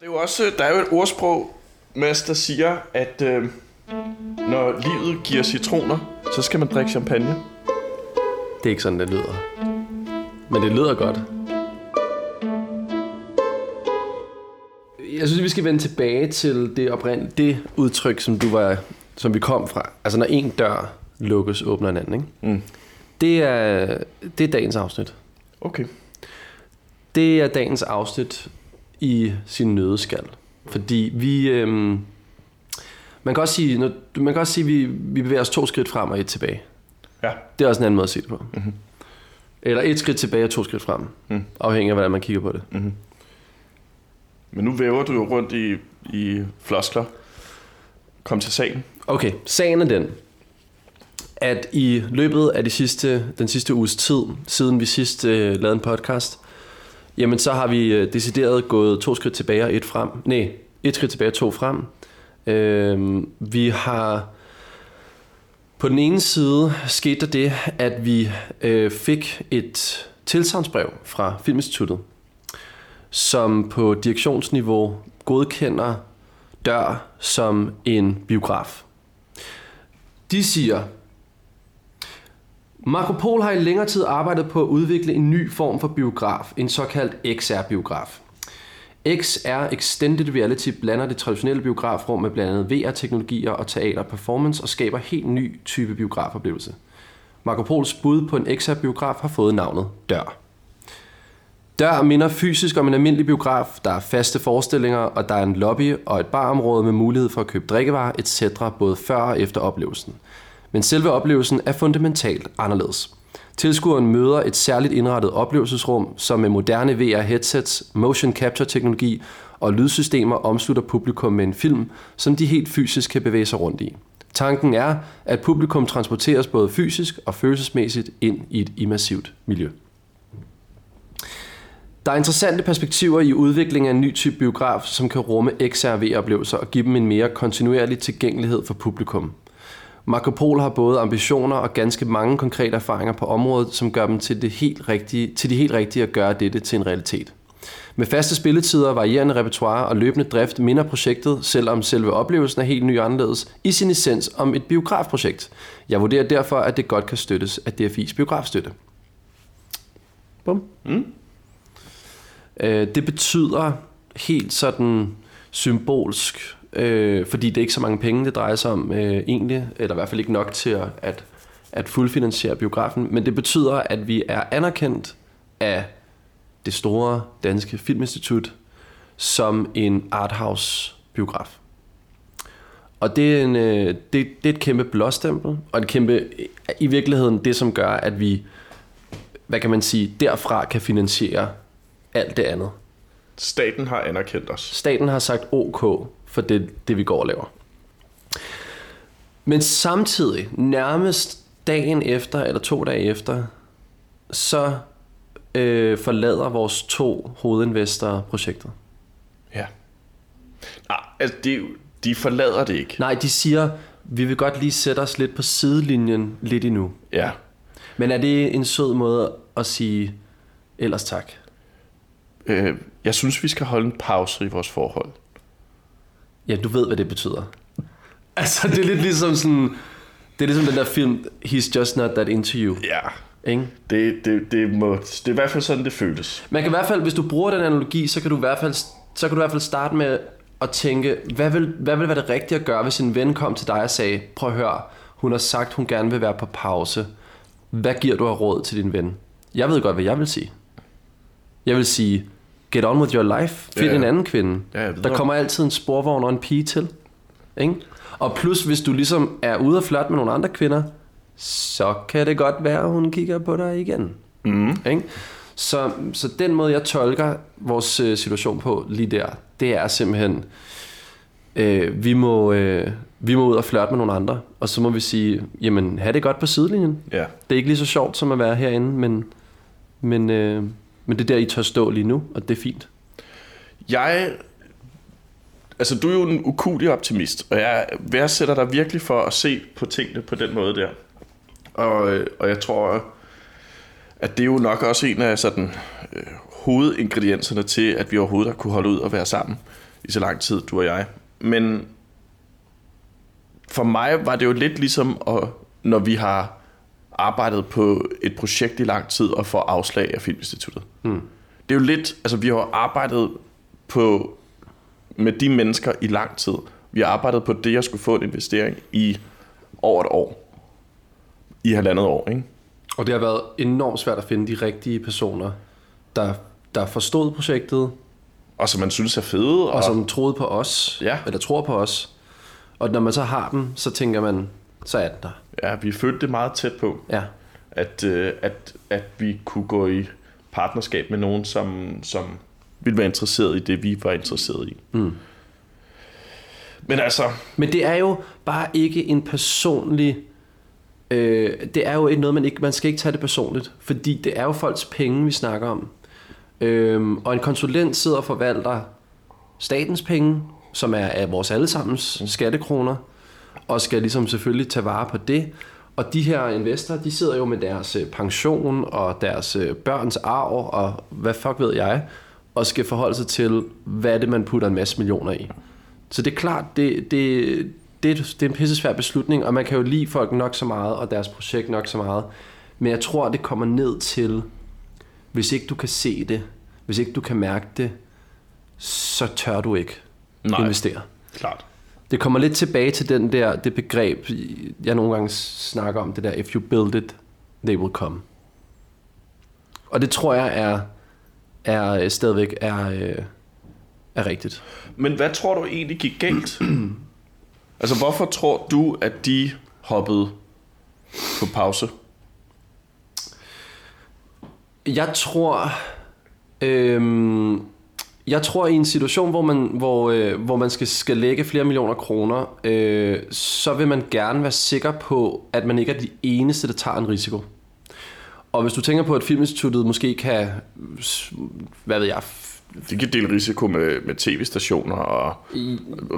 Det er jo også, der er jo et ordsprog, Mads, der siger, at øh, når livet giver citroner, så skal man drikke champagne. Det er ikke sådan, det lyder. Men det lyder godt. Jeg synes, vi skal vende tilbage til det oprindelige, det udtryk, som du var, som vi kom fra. Altså, når en dør lukkes, åbner en anden, ikke? Mm. Det er, det er dagens afsnit. Okay. Det er dagens afsnit i sin nødeskal. Fordi vi... Øhm, man kan også sige, når, man kan også sige at vi, vi bevæger os to skridt frem og et tilbage. Ja. Det er også en anden måde at se det på. Mm-hmm. Eller et skridt tilbage og to skridt frem. Mm. Afhængig af, hvordan man kigger på det. Mm-hmm. Men nu væver du jo rundt i, i floskler. Kom til sagen. Okay, sagen er den, at i løbet af de sidste, den sidste uges tid, siden vi sidst øh, lavede en podcast, jamen så har vi øh, decideret gået to skridt tilbage og et frem. Nej, et skridt tilbage og to frem. Øh, vi har på den ene side skete der det, at vi øh, fik et tilsavnsbrev fra Filminstituttet, som på direktionsniveau godkender dør som en biograf. De siger, Marco Pol har i længere tid arbejdet på at udvikle en ny form for biograf, en såkaldt XR-biograf. XR Extended Reality blander det traditionelle biografrum med blandt andet VR-teknologier og teater-performance og skaber helt ny type biografoplevelse. Marco Pols bud på en XR-biograf har fået navnet Dør. Dør minder fysisk om en almindelig biograf. Der er faste forestillinger, og der er en lobby og et barområde med mulighed for at købe drikkevarer, etc. både før og efter oplevelsen. Men selve oplevelsen er fundamentalt anderledes. Tilskueren møder et særligt indrettet oplevelsesrum, som med moderne VR-headsets, motion capture-teknologi og lydsystemer omslutter publikum med en film, som de helt fysisk kan bevæge sig rundt i. Tanken er, at publikum transporteres både fysisk og følelsesmæssigt ind i et immersivt miljø. Der er interessante perspektiver i udviklingen af en ny type biograf, som kan rumme XR-oplevelser og give dem en mere kontinuerlig tilgængelighed for publikum. Marco Polo har både ambitioner og ganske mange konkrete erfaringer på området, som gør dem til, det helt rigtige, til de helt rigtige at gøre dette til en realitet. Med faste spilletider, varierende repertoire og løbende drift minder projektet, selvom selve oplevelsen er helt ny og anderledes, i sin essens om et biografprojekt. Jeg vurderer derfor, at det godt kan støttes af DFI's biografstøtte. Bum. Mm. Øh, det betyder helt sådan symbolsk, øh, fordi det er ikke så mange penge, det drejer sig om øh, egentlig, eller i hvert fald ikke nok til at, at, at fuldfinansiere biografen, men det betyder, at vi er anerkendt af det store danske filminstitut som en arthouse-biograf. Og det er, en, øh, det, det er et kæmpe blåstempel, og et kæmpe, i virkeligheden det, som gør, at vi, hvad kan man sige, derfra kan finansiere alt det andet. Staten har anerkendt os. Staten har sagt OK for det, det vi går og laver. Men samtidig, nærmest dagen efter, eller to dage efter, så øh, forlader vores to hovedinvestorer projektet. Ja. Nej, altså, det, er jo- de forlader det ikke. Nej, de siger, vi vil godt lige sætte os lidt på sidelinjen lidt endnu. Ja. Men er det en sød måde at sige ellers tak? Øh, jeg synes, vi skal holde en pause i vores forhold. Ja, du ved, hvad det betyder. Altså, det er lidt ligesom sådan... Det er ligesom den der film, He's Just Not That Into You. Ja. Ikke? Det, det, det, må, det er i hvert fald sådan, det føles. Man kan i hvert fald, hvis du bruger den analogi, så kan du i hvert fald, så kan du i hvert fald starte med at tænke, hvad vil, hvad vil være det rigtige at gøre, hvis en ven kom til dig og sagde, prøv at høre, hun har sagt, hun gerne vil være på pause. Hvad giver du af råd til din ven? Jeg ved godt, hvad jeg vil sige. Jeg vil sige, get on with your life. Find Ja, ja. en anden kvinde. Ja. Der kommer altid en sporvogn og en pige til. Ikke? Og plus, hvis du ligesom er ude og flirte med nogle andre kvinder, så kan det godt være, at hun kigger på dig igen. Mm. Ikke? Så, så den måde, jeg tolker vores øh, situation på lige der, det er simpelthen, øh, vi, må, øh, vi må ud og flirte med nogle andre, og så må vi sige, jamen, have det godt på sidelinjen. Ja. Det er ikke lige så sjovt som at være herinde, men, men, øh, men det er der, I tør stå lige nu, og det er fint. Jeg... Altså, du er jo en ukulig optimist, og jeg værdsætter dig virkelig for at se på tingene på den måde der. Og, øh, og jeg tror, at det er jo nok også en af sådan, øh, hovedingredienserne til, at vi overhovedet har kunne holde ud og være sammen. i så lang tid, du og jeg. Men for mig var det jo lidt ligesom, at, når vi har arbejdet på et projekt i lang tid og får afslag af Filminstituttet. Mm. Det er jo lidt, altså vi har arbejdet på, med de mennesker i lang tid. Vi har arbejdet på det, jeg skulle få en investering i over et år. I halvandet år, ikke? Og det har været enormt svært at finde de rigtige personer, der, der forstod projektet, Og som man synes er fede. Og, og som troede på os, Ja. eller tror på os. Og når man så har dem, så tænker man, så er den der. ja, vi følte det meget tæt på, Ja. at, øh, at, at vi kunne gå i partnerskab med nogen, som, som ville være interesseret i det, vi var interesseret i. Mm. Men altså, Men det er jo bare ikke en personlig... Øh, det er jo ikke noget, man ikke... Man skal ikke tage det personligt, fordi det er jo folks penge, vi snakker om. Øhm, og en konsulent sidder og forvalter statens penge, som er af vores allesammens skattekroner, og skal ligesom selvfølgelig tage vare på det. Og de her investorer, de sidder jo med deres øh, pension og deres øh, børns arv og hvad fuck ved jeg, og skal forholde sig til, hvad er det, man putter en masse millioner i. Så det er klart, det, det, det, det er en pisse svær beslutning, og man kan jo lide folk nok så meget, og deres projekt nok så meget. Men jeg tror, det kommer ned til, hvis ikke du kan se det, hvis ikke du kan mærke det, så tør du ikke Nej. investere. klart. Det kommer lidt tilbage til den der, det begreb, jeg nogle gange snakker om, det der, if you build it, they will come. Og det tror jeg er, er øh, stadigvæk er, øh, er rigtigt. Men hvad tror du egentlig gik galt? altså, hvorfor tror du, at de hoppede på pause? Jeg tror, øhm, jeg tror i en situation, hvor man, hvor, øh, hvor man skal, skal lægge flere millioner kroner, øh, så vil man gerne være sikker på, at man ikke er de eneste, der tager en risiko. Og hvis du tænker på, at Filminstituttet måske kan, hvad ved jeg, de kan dele risiko med, med tv-stationer og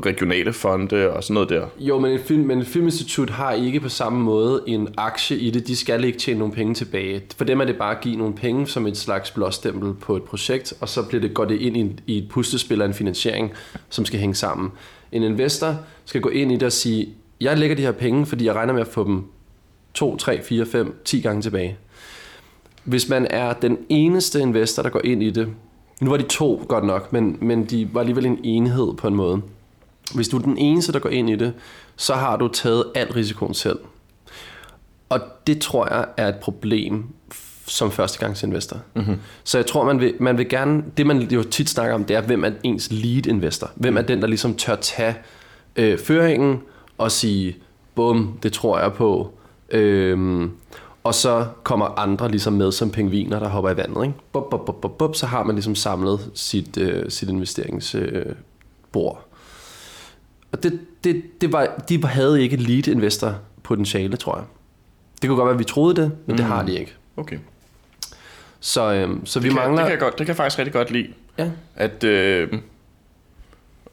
regionale fonde og sådan noget der. Jo, men et, film, men et filminstitut har ikke på samme måde en aktie i det. De skal ikke tjene nogle penge tilbage. For dem er det bare at give nogle penge som et slags blåstempel på et projekt, og så bliver det, går det ind i, en- i et puslespil af en finansiering, som skal hænge sammen. En investor skal gå ind i det og sige, jeg lægger de her penge, fordi jeg regner med at få dem 2, 3, 4, 5, 10 gange tilbage. Hvis man er den eneste investor, der går ind i det, nu var de to godt nok, men, men de var alligevel en enhed på en måde. Hvis du er den eneste, der går ind i det, så har du taget al risikoen selv. Og det tror jeg er et problem som førstegangsinvestor. Mm-hmm. Så jeg tror, man vil, man vil gerne... Det, man jo tit snakker om, det er, hvem er ens lead investor? Hvem er den, der ligesom tør tage øh, føringen og sige, bum, det tror jeg på. Øhm, og så kommer andre ligesom med som pingviner, der hopper i vandet. Ikke? Bup, bup, bup, bup, bup, så har man ligesom samlet sit, øh, sit investeringsbord. Øh, bord. Og det, det, det var, de havde ikke lead investor potentiale, tror jeg. Det kunne godt være, at vi troede det, men mm. det har de ikke. Okay. Så, øhm, så vi Det kan, mangler... det, kan jeg godt, det kan jeg faktisk rigtig godt lide, ja, at, øh,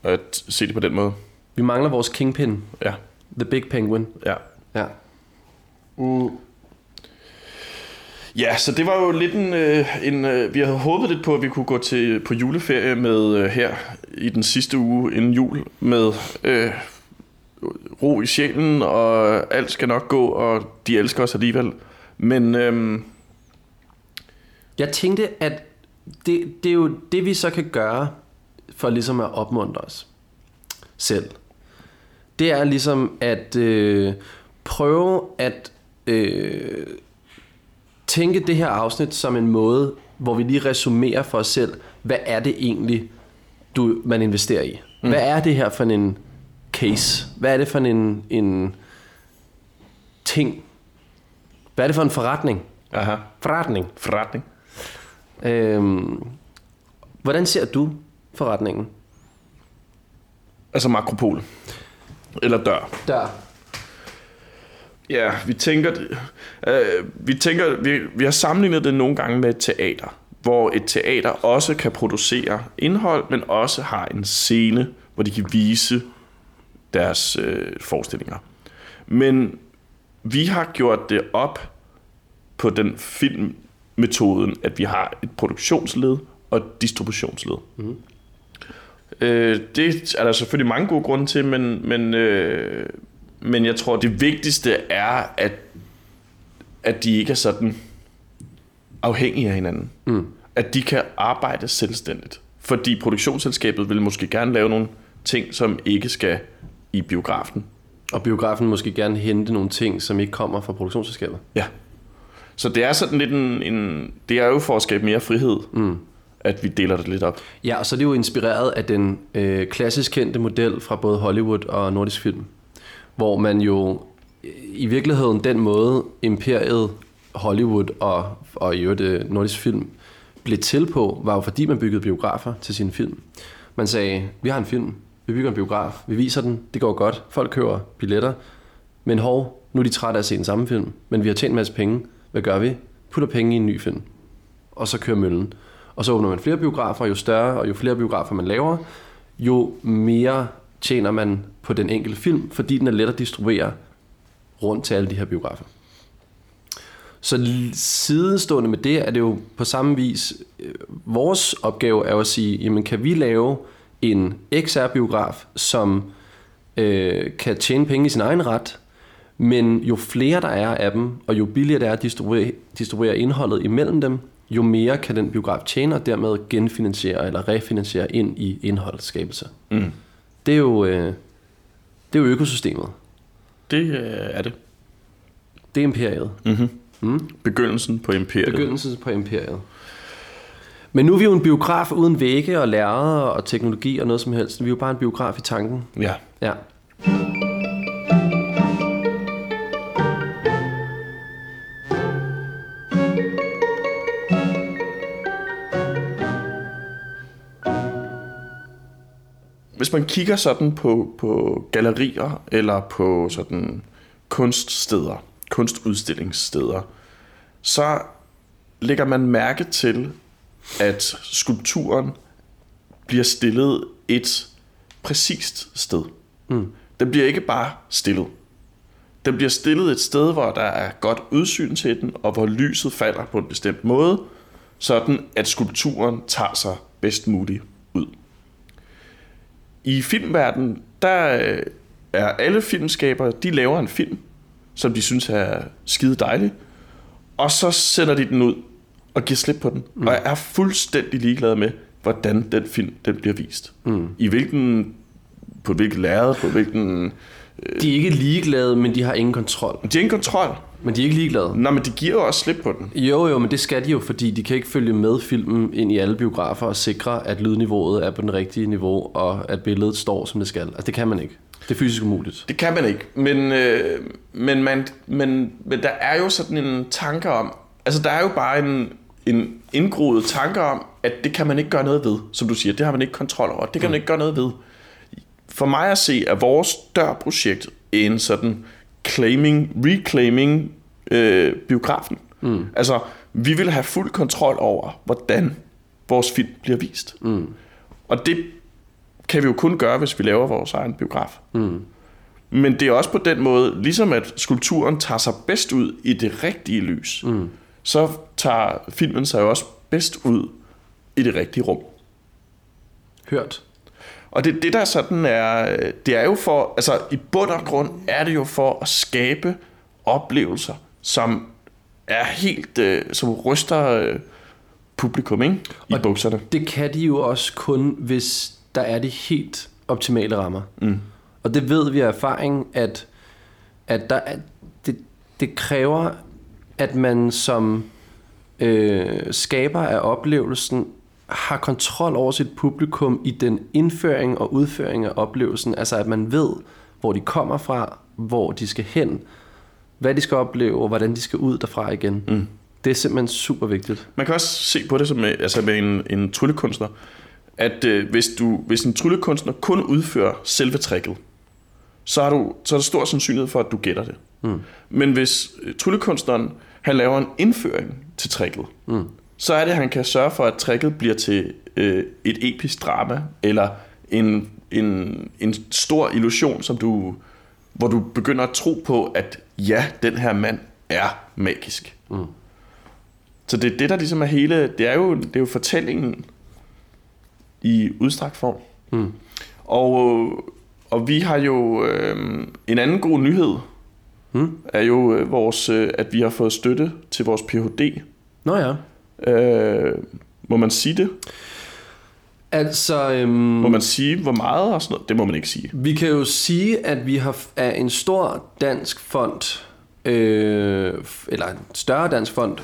at se det på den måde. vi mangler vores kingpin, Ja, the big penguin. ja. Ja. Ja, så det var jo lidt en... Øh, en øh, vi havde håbet lidt på, at vi kunne gå til på juleferie med øh, her i den sidste uge inden jul med øh, ro i sjælen, og alt skal nok gå, og de elsker os alligevel. Men øh, Jeg tænkte, at det, det er jo det, vi så kan gøre for ligesom at opmuntre os selv. Det er ligesom at øh, prøve at øh, tænke det her afsnit som en måde, hvor vi lige resumerer for os selv, hvad er det egentlig, du, man investerer i? Mm. Hvad er det her for en case? Hvad er det for en, en ting? Hvad er det for en forretning? aha, Forretning. forretning. Øhm, hvordan ser du forretningen? Altså makropol. Eller dør. Der. Ja, vi tænker, øh, vi tænker, vi, vi har sammenlignet det nogle gange med et teater, hvor et teater også kan producere indhold, men også har en scene, hvor de kan vise deres øh, forestillinger. Men vi har gjort det op på den filmmetoden, at vi har et produktionsled og et distributionsled. Mm. Øh, det er der selvfølgelig mange gode grunde til, men, men, øh, men jeg tror, det vigtigste er, at, at de ikke er sådan afhængige af hinanden. Mm. At de kan arbejde selvstændigt. Fordi produktionsselskabet vil måske gerne lave nogle ting, som ikke skal i biografen. Og biografen måske gerne hente nogle ting, som ikke kommer fra produktionsselskabet. Ja. Så det er sådan lidt en, en det er jo for at skabe mere frihed, mm. at vi deler det lidt op. Ja, og så er det jo inspireret af den øh, klassisk kendte model fra både Hollywood og nordisk film, hvor man jo i virkeligheden den måde imperiet Hollywood og, og i øvrigt øh, nordisk film blev til på, var jo fordi man byggede biografer til sine film. Man sagde, vi har en film, vi bygger en biograf, vi viser den, det går godt, folk køber billetter, men hov, nu er de trætte af at se den samme film, men vi har tjent en masse penge, hvad gør vi? Putter penge i en ny film, og så kører møllen. Og så åbner man flere biografer, jo større og jo flere biografer man laver, jo mere tjener man på den enkelte film, fordi den er let at distribuere rundt til alle de her biografer. Så sidenstående med det er det jo på samme vis, øh, vores opgave er jo at sige, jamen kan vi lave en XR-biograf, som øh, kan tjene penge i sin egen ret, men jo flere der er af dem, og jo billigere det er at distribuere, distribuere indholdet imellem dem, jo mere kan den biograf tjene, og dermed genfinansiere eller refinansiere ind i indholdsskabelse. Mm. Det, er jo, øh, det er jo økosystemet. Det øh, er det. Det er imperiet. Mm-hmm. Mm. Begyndelsen på imperiet. Begyndelsen på imperiet. Men nu er vi jo en biograf uden vægge og lærere og teknologi og noget som helst. Vi er jo bare en biograf i tanken. Ja. Ja. Hvis man kigger sådan på, på gallerier eller på sådan kunststeder, kunstudstillingssteder, så lægger man mærke til, at skulpturen bliver stillet et præcist sted. Mm. Den bliver ikke bare stillet. Den bliver stillet et sted, hvor der er godt udsyn til den, og hvor lyset falder på en bestemt måde, sådan at skulpturen tager sig bedst muligt. I filmverdenen, der øh, er alle filmskabere, de laver en film, som de synes er skide dejlig, og så sender de den ud og giver slip på den. Mm. Og jeg er fuldstændig ligeglad med, hvordan den film den bliver vist. Mm. I hvilken, på hvilket lærred, på hvilken... De er ikke ligeglade, men de har ingen kontrol. De har ingen kontrol. Men de er ikke ligeglade. Nej, men de giver jo også slip på den. Jo, jo, men det skal de jo, fordi de kan ikke følge med filmen ind i alle biografer og sikre, at lydniveauet er på den rigtige niveau, og at billedet står, som det skal. Altså, det kan man ikke. Det er fysisk umuligt. Det kan man ikke, men, øh, men, man, men, men der er jo sådan en tanke om, altså der er jo bare en, en indgroet tanke om, at det kan man ikke gøre noget ved, som du siger, det har man ikke kontrol over, det kan man mm. ikke gøre noget ved. For mig at se, er vores dørprojekt en sådan claiming, reclaiming øh, biografen. Mm. Altså, vi vil have fuld kontrol over, hvordan vores film bliver vist. Mm. Og det kan vi jo kun gøre, hvis vi laver vores egen biograf. Mm. Men det er også på den måde, ligesom at skulpturen tager sig bedst ud i det rigtige lys, mm. så tager filmen sig jo også bedst ud i det rigtige rum. Hørt. Og det, det der sådan er, det er jo for, altså i bund og grund er det jo for at skabe oplevelser, som er helt, øh, som ryster øh, publikum ikke? i og bukserne. det kan de jo også kun, hvis der er de helt optimale rammer. Mm. Og det ved vi af erfaring, at, at der er, det, det kræver, at man som øh, skaber af oplevelsen har kontrol over sit publikum i den indføring og udføring af oplevelsen. Altså at man ved, hvor de kommer fra, hvor de skal hen, hvad de skal opleve, og hvordan de skal ud derfra igen. Mm. Det er simpelthen super vigtigt. Man kan også se på det som med, altså med en, en tryllekunstner, at øh, hvis, du, hvis en tryllekunstner kun udfører selve tricket, så, har du, så er der stor sandsynlighed for, at du gætter det. Mm. Men hvis øh, tryllekunstneren han laver en indføring til tricket, mm. Så er det, at han kan sørge for, at tricket bliver til øh, et episk drama, eller en, en, en stor illusion, som du, hvor du begynder at tro på, at ja, den her mand er magisk. Mm. Så det er det, der ligesom er hele... Det er jo, det er jo fortællingen i udstrakt form. Mm. Og, og vi har jo øh, en anden god nyhed, Mm. er jo øh, vores, øh, at vi har fået støtte til vores Ph.D. Nå ja. Øh, må man sige det? Altså, øhm, Må man sige, hvor meget og sådan noget? Det må man ikke sige. vi kan jo sige, at vi har af en stor dansk fond, øh, eller en større dansk fond,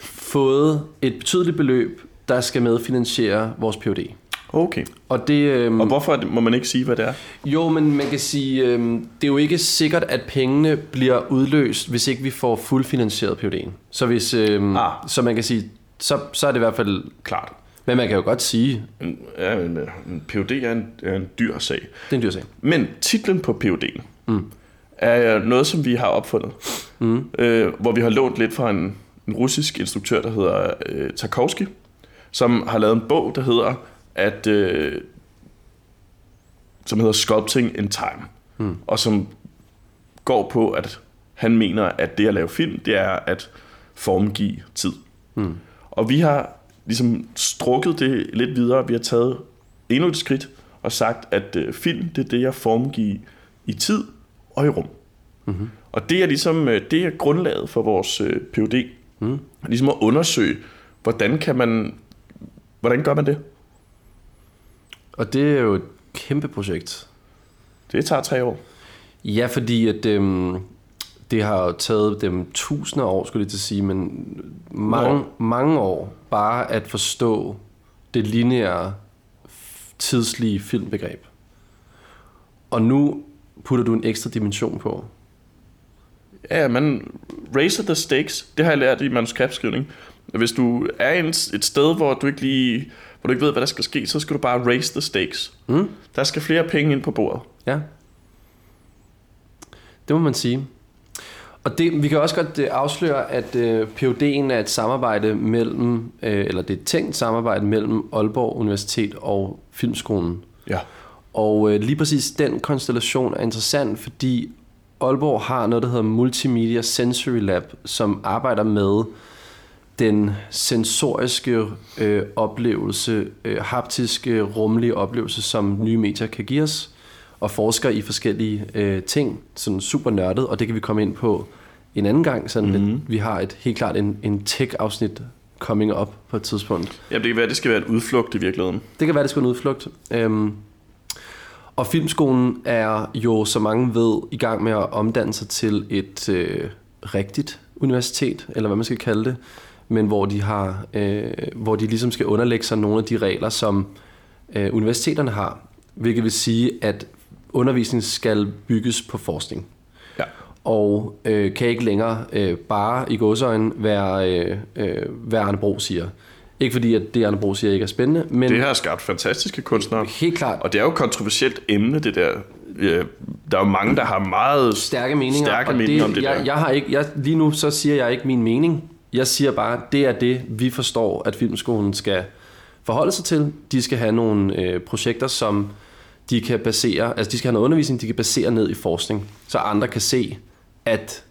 fået et betydeligt beløb, der skal medfinansiere vores PhD. Okay. Og det, øhm, Og hvorfor er det- må man ikke sige, hvad det er? Jo, men man kan sige, øh, det er jo ikke sikkert, at pengene bliver udløst, hvis ikke vi får fuldfinansieret PUD'en. Så hvis, øh, Ah. så man kan sige, så, så er det i hvert fald, Klart. men man kan jo godt sige, En, ja, en, en Ph.D. er en, er en dyr sag. det er en dyr sag. Men titlen på Ph.D.'en mm. er noget, som vi har opfundet. Mm. Øh, hvor vi har lånt lidt fra en, en russisk instruktør, der hedder øh, Tarkovsky, som har lavet en bog, der hedder at øh, som hedder Sculpting in Time. Mm. Og som går på, at han mener, at det at lave film, det er at formgive tid. Mm. Og vi har ligesom strukket det lidt videre. Vi har taget endnu et skridt og sagt, at øh, film, det er det, jeg formgiver i tid og i rum. Mm-hmm. Og det er ligesom øh, det er grundlaget for vores øh, PhD. Mm. Ligesom at undersøge, hvordan kan man, hvordan gør man det? Og det er jo et kæmpe projekt. Det tager tre år. Ja, fordi at, øhm, det har jo taget dem tusinder af år, skulle jeg til at sige, men mange, mange år bare at forstå det lineære tidslige filmbegreb. Og nu putter du en ekstra dimension på. Ja, man raiser the stakes. Det har jeg lært i manuskriptskrivning. Hvis du er et sted, hvor du ikke lige hvor du ikke ved, hvad der skal ske, så skal du bare raise the stakes. Mm? Der skal flere penge ind på bordet. Ja. Det må man sige. Og det, vi kan også godt øh, afsløre, at øh, PUD'en er et samarbejde mellem, øh, eller det er et tænkt samarbejde mellem Aalborg Universitet og Filmskolen. Ja. Og øh, lige præcis den konstellation er interessant, fordi Aalborg har noget, der hedder Multimedia Sensory Lab, som arbejder med den sensoriske øh, oplevelse, øh, haptiske, rummelige oplevelse, som nye medier kan give os, og forsker i forskellige øh, ting, sådan super nørdet, og det kan vi komme ind på en anden gang, sådan mm-hmm. lidt, vi har et helt klart en, en tech-afsnit coming up på et tidspunkt. Ja, det kan være, at det skal være et udflugt i virkeligheden. Det kan være, det skal være en udflugt. Øhm, og filmskolen er jo, som mange ved, i gang med at omdanne sig til et øh, rigtigt universitet, eller hvad man skal kalde det, men hvor de har, øh, hvor de ligesom skal underlægge sig nogle af de regler, som øh, universiteterne har, hvilket vil sige, at undervisning skal bygges på forskning Ja. Og øh, kan ikke længere øh, bare i godsøjne være, øh, øh, hvad Arne Bro siger. Ikke fordi, at det Arne Bro siger ikke er spændende, men Det har skabt fantastiske kunstnere. helt klart Og det er jo et kontroversielt emne, det der. Der er jo mange, der har meget stærke meninger. stærke og meninger om det jeg, der. Jeg har ikke, jeg, lige nu så siger jeg ikke min mening. Jeg siger bare, det er det, vi forstår, at filmskolen skal forholde sig til. De skal have nogle øh, projekter, som de kan basere, altså de skal have noget undervisning, de kan basere ned i forskning, så andre kan se, at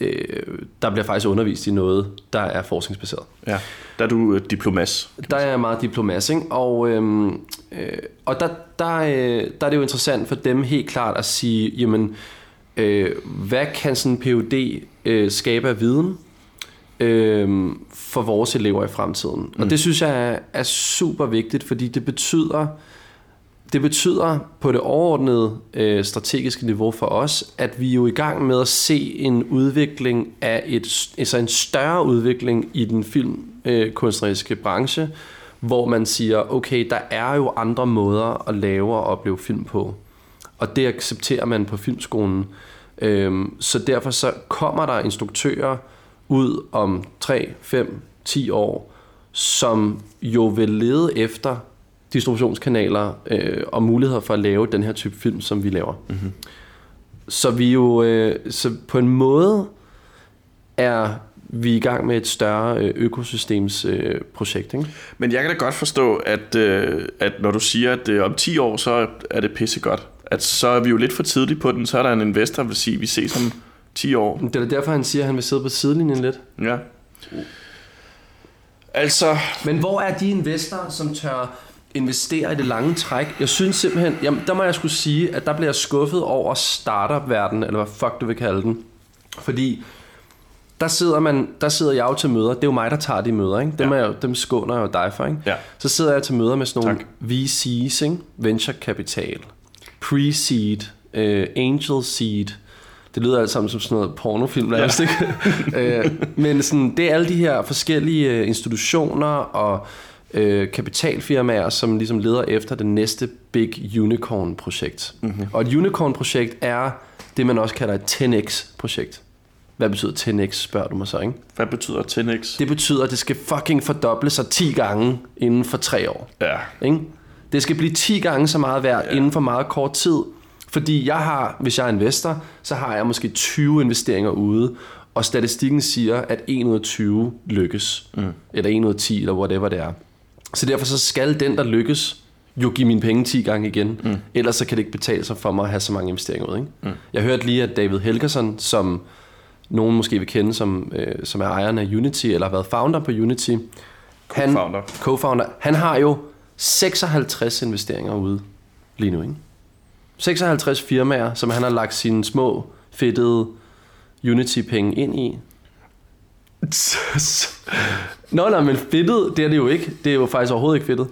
øh, der bliver faktisk undervist i noget, der er forskningsbaseret. Ja. Der er du øh, diplomas. Der er jeg meget diplomas, ikke? Og, øhm, øh, og der, der, øh, der er det jo interessant for dem helt klart at sige, jamen, øh, hvad kan sådan en PhD øh, skabe af viden øh, for vores elever i fremtiden? Mm. Og det synes jeg er, er super vigtigt, fordi det betyder, det betyder på det overordnede øh, strategiske niveau for os, at vi er jo i gang med at se en udvikling af et, altså en større udvikling i den filmkunstneriske øh, branche, hvor man siger, okay, der er jo andre måder at lave og opleve film på. Og det accepterer man på filmskolen. Øhm, så derfor så kommer der instruktører ud om 3, 5, 10 år, som jo vil lede efter distributionskanaler øh, og muligheder for at lave den her type film, som vi laver. Mm-hmm. Så vi jo øh, så på en måde er vi i gang med et større øh, økosystems øh, projekt. Ikke? Men jeg kan da godt forstå, at, øh, at når du siger, at øh, om 10 år, så er det pissegodt. At så er vi jo lidt for tidligt på den, så er der en investor, der vil sige, at vi ses om 10 år. Det er da derfor, han siger, at han vil sidde på sidelinjen lidt. Ja. Altså, Men hvor er de investorer, som tør investere i det lange træk. Jeg synes simpelthen, jamen, der må jeg skulle sige, at der bliver jeg skuffet over startup-verdenen, eller hvad fuck du vil kalde den. Fordi der sidder, man, der sidder jeg jo til møder. Det er jo mig, der tager de møder. Ikke? Dem, Ja. er jo- dem skåner jeg jo dig for. Ikke? Ja. Så sidder jeg til møder med sådan nogle Tak. VC's, ikke? venture capital, pre-seed, uh, angel seed. Det lyder alt sammen som sådan noget pornofilm, nærmest, ikke? Øh, Men sådan, det er alle de her forskellige øh, institutioner og øh, kapitalfirmaer, som ligesom leder efter det næste big unicorn-projekt. Mm-hmm. Og et unicorn-projekt er det, man også kalder et 10x-projekt. Hvad betyder 10x, spørger du mig så, ikke? Hvad betyder 10x? Det betyder, at det skal fucking fordoble sig 10 gange inden for 3 år. Ja. Ikke? Det skal blive 10 gange så meget værd ja. inden for meget kort tid. Fordi jeg har, hvis jeg er investor, så har jeg måske 20 investeringer ude, og statistikken siger, at 1 ud af 20 lykkes. Mm. Eller 1 ud af 10, eller whatever det er. Så derfor så skal den, der lykkes, jo give mine penge 10 gange igen. Mm. Ellers så kan det ikke betale sig for mig at have så mange investeringer ud. Ikke? Mm. Jeg hørte lige, at David Helgerson, som nogen måske vil kende, som, øh, som er ejeren af Unity, eller har været founder på Unity, han, Co-founder. co-founder, han har jo 56 investeringer ude lige nu. Ikke? 56 firmaer, som han har lagt sine små, fedtede Unity-penge ind i. Nå, nej, men fedtet, det er det jo ikke. Det er jo faktisk overhovedet ikke fedtet.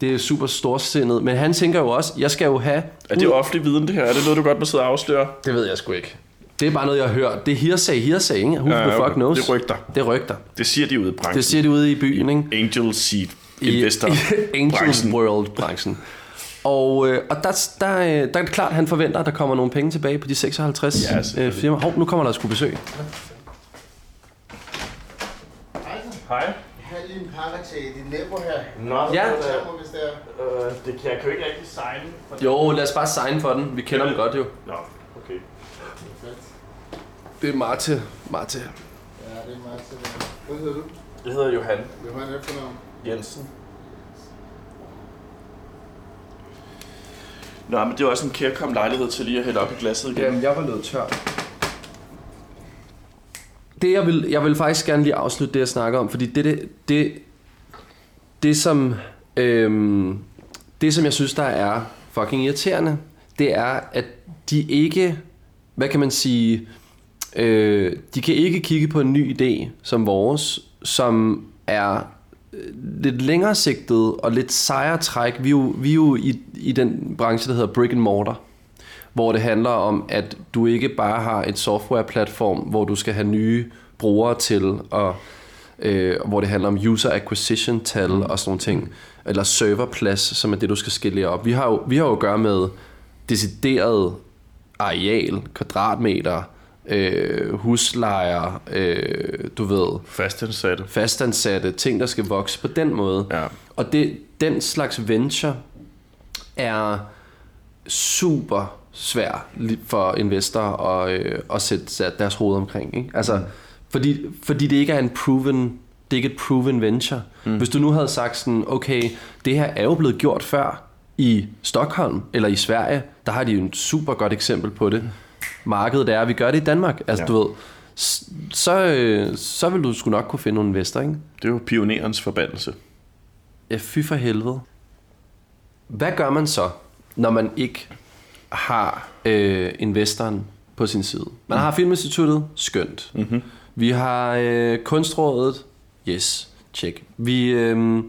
Det er super storsindet. Men han tænker jo også, jeg skal jo have... Er det offentlig viden, det her? Er det noget, du godt må sidde og afsløre? Det ved jeg sgu ikke. Det er bare noget, jeg har hørt. Det er hearsay, hearsay, ikke? Who Ja, the fuck knows? Det er rygter. Det er rygter. Det siger de ude i branchen. Det siger de ude i byen, ikke? Angel Seed I- Investor. i Angels branchen. World-branchen. Og, øh, og der, der, øh, der er det klart, at han forventer, at der kommer nogle penge tilbage på de 56 Ja, øh, firmaer. Hov, nu kommer der sgu besøg. Hej. Jeg har lige en pakke til din nabo her. Nå, Ja. Må hvis det er. Øh, det kan jeg kan jo ikke rigtig signe. For Jo, lad os bare signe for den. Vi kender den godt jo. Nå, okay. Det er Marte. Marte. Ja, det er det. Hvad hedder du? Jeg hedder Johan en efternavn. Jensen. Nå, men det er også en kærkom lejlighed til lige at hælde op i glasset igen. Jamen, jeg var løbet tør. Det, jeg vil, jeg vil faktisk gerne lige afslutte det, jeg snakker om, fordi det, det, det, det som, øhm, det, som jeg synes, der er fucking irriterende, det er, at de ikke, hvad kan man sige, øh, de kan ikke kigge på en ny idé som vores, som er øh, lidt længere sigtet og lidt sejere træk. Vi er jo, vi er jo i, i den branche, der hedder brick and mortar hvor det handler om, at du ikke bare har et software-platform, hvor du skal have nye brugere til, og øh, hvor det handler om user acquisition tal og sådan nogle ting, eller serverplads, som er det, du skal skille op. Vi har jo, vi har jo at gøre med decideret areal, kvadratmeter, øh, huslejer, øh, du ved, Fastansatte. fastansatte, ting, der skal vokse på den måde. Ja. Og det, den slags venture er super svær for investorer at, øh, at sætte deres hoved omkring. Ikke? Altså, mm. fordi, fordi det ikke er en proven det er ikke et proven venture. Mm. Hvis du nu havde sagt sådan, okay, det her er jo blevet gjort før i Stockholm eller i Sverige, der har de jo et super godt eksempel på det. Markedet er, at vi gør det i Danmark. Altså, Ja. du ved, så, øh, så vil du sgu nok kunne finde nogle investor, ikke? Det er jo pionerens forbandelse. Ja, fy for helvede. Hvad gør man så, når man ikke har øh, investoren på sin side? Man har Filminstituttet, skønt. Mm-hmm. Vi har øh, Kunstrådet, yes, check. Vi, øh,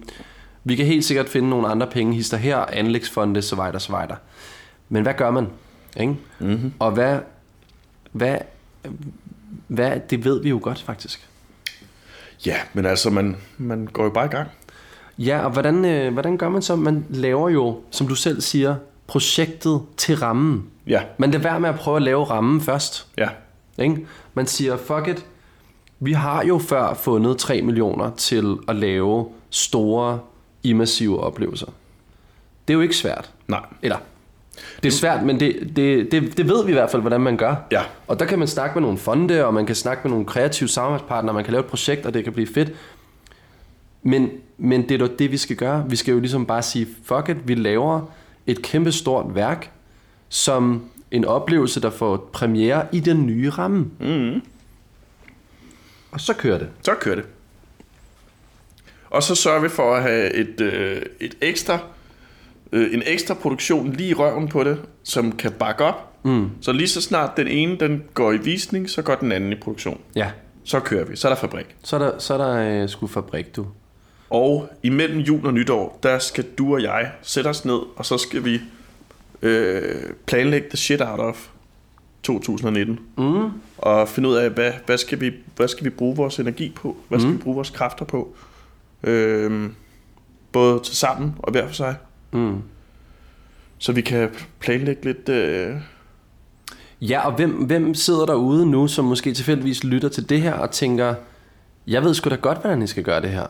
vi kan helt sikkert finde nogle andre penge, hister her, anlægsfonde, så videre, så videre. Men hvad gør man? Ikke? Mm-hmm. Og hvad, hvad, hvad, det ved vi jo godt faktisk. Ja, men altså, man, man går jo bare i gang. Ja, og hvordan, øh, hvordan gør man så? Man laver jo, som du selv siger, projektet til rammen. Ja, Man lader være med at prøve at lave rammen først. ja. Ikke? Man siger, fuck it, vi har jo før fundet 3 millioner til at lave store, immersive oplevelser. Det er jo ikke svært. Nej. Eller, det er svært, men det, det, det, det ved vi i hvert fald, hvordan man gør. Ja. Og der kan man snakke med nogle fonde, og man kan snakke med nogle kreative samarbejdspartnere, man kan lave et projekt, og det kan blive fedt. Men, men det er jo det, vi skal gøre. Vi skal jo ligesom bare sige, fuck it, vi laver et kæmpe stort værk, som en oplevelse, der får premiere i den nye ramme. Mm. Og så kører det. Så kører det. Og så sørger vi for at have et, øh, et ekstra øh, en ekstra produktion lige i røven på det, som kan bakke op. Mm. Så lige så snart den ene den går i visning, så går den anden i produktion. Ja, Så kører vi. Så er der fabrik. så er der, så er der øh, sgu fabrik, du. Og imellem jul og nytår, der skal du og jeg sætte os ned, og så skal vi øh, planlægge the shit out of 2019. Mm. Og finde ud af, hvad, hvad, skal, vi, hvad skal vi bruge vores energi på? Hvad skal Mm. vi bruge vores kræfter på? Øh, både til sammen og hver for sig. Mm. Så vi kan planlægge lidt... Øh, Ja, og hvem, hvem sidder derude nu, som måske tilfældigvis lytter til det her og tænker, jeg ved sgu da godt, hvordan I skal gøre det her.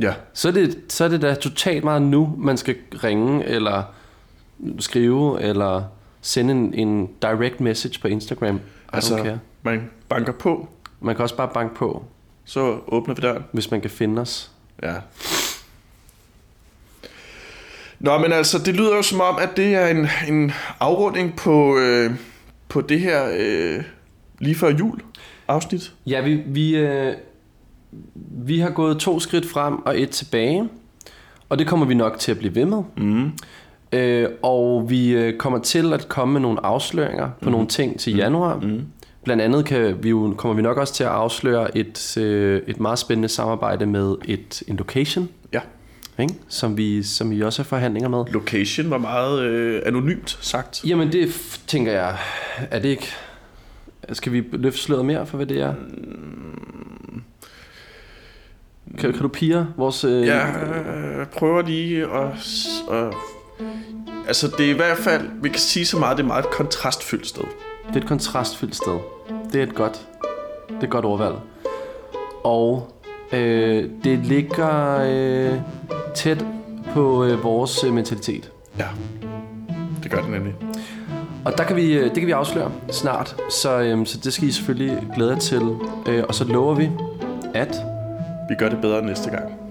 Ja, Så er det, så er det da totalt meget nu, man skal ringe, eller skrive, eller sende en, en direct message på Instagram. I altså, care. man banker på, Man kan også bare banke på, så åbner vi døren. hvis man kan finde os. Ja. Nå, men altså, det lyder jo som om, at det er en, en afrunding på, øh, på det her øh, lige før jul afsnit. Ja, vi, vi, øh, vi har gået to skridt frem og et tilbage, og det kommer vi nok til at blive ved med. Mm. Øh, og vi øh, kommer til at komme med nogle afsløringer på nogle ting til januar. Mm. Blandt andet kan vi jo, kommer vi nok også til at afsløre et, øh, et meget spændende samarbejde med et, en location, Ja. ikke? Som, vi, som vi også har forhandlinger med. Location var meget øh, anonymt sagt. Jamen det tænker jeg, er det ikke... Skal vi løfte sløret mere for, hvad det er? Kan, kan du pige vores... Øh, Jeg øh, prøver lige at, at... Altså, det er i hvert fald... Vi kan sige så meget, det er meget et kontrastfyldt sted. Det er et kontrastfyldt sted. Det er et godt, det er et godt ordvalg. Og øh, det ligger øh, tæt på øh, vores øh, mentalitet. Ja, det gør det nemlig. Og der kan vi, øh, det kan vi afsløre snart, så, øh, så det skal I selvfølgelig glæde jer til. Øh, og så lover vi, at vi gør det bedre næste gang.